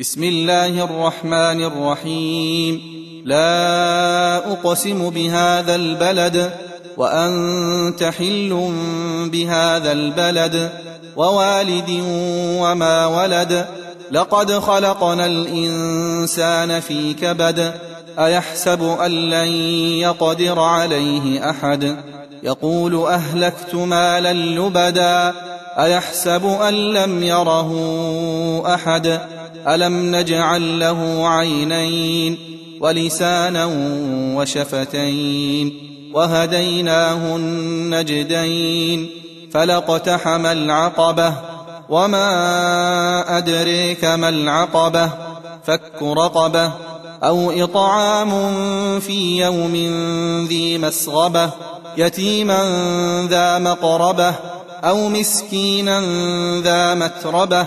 بسم الله الرحمن الرحيم. لا أقسم بهذا البلد وأنت حل بهذا البلد ووالد وما ولد. لقد خلقنا الإنسان في كبد أيحسب أن لن يقدر عليه أحد؟ يقول أهلكت مالا لبدا أيحسب أن لم يره أحد؟ ألم نجعل له عينين ولسانا وشفتين وهديناه النجدين فلاقتحم العقبة وما أدريك ما العقبة فك رقبة أو إطعام في يوم ذي مسغبة يتيما ذا مقربة أو مسكينا ذا متربة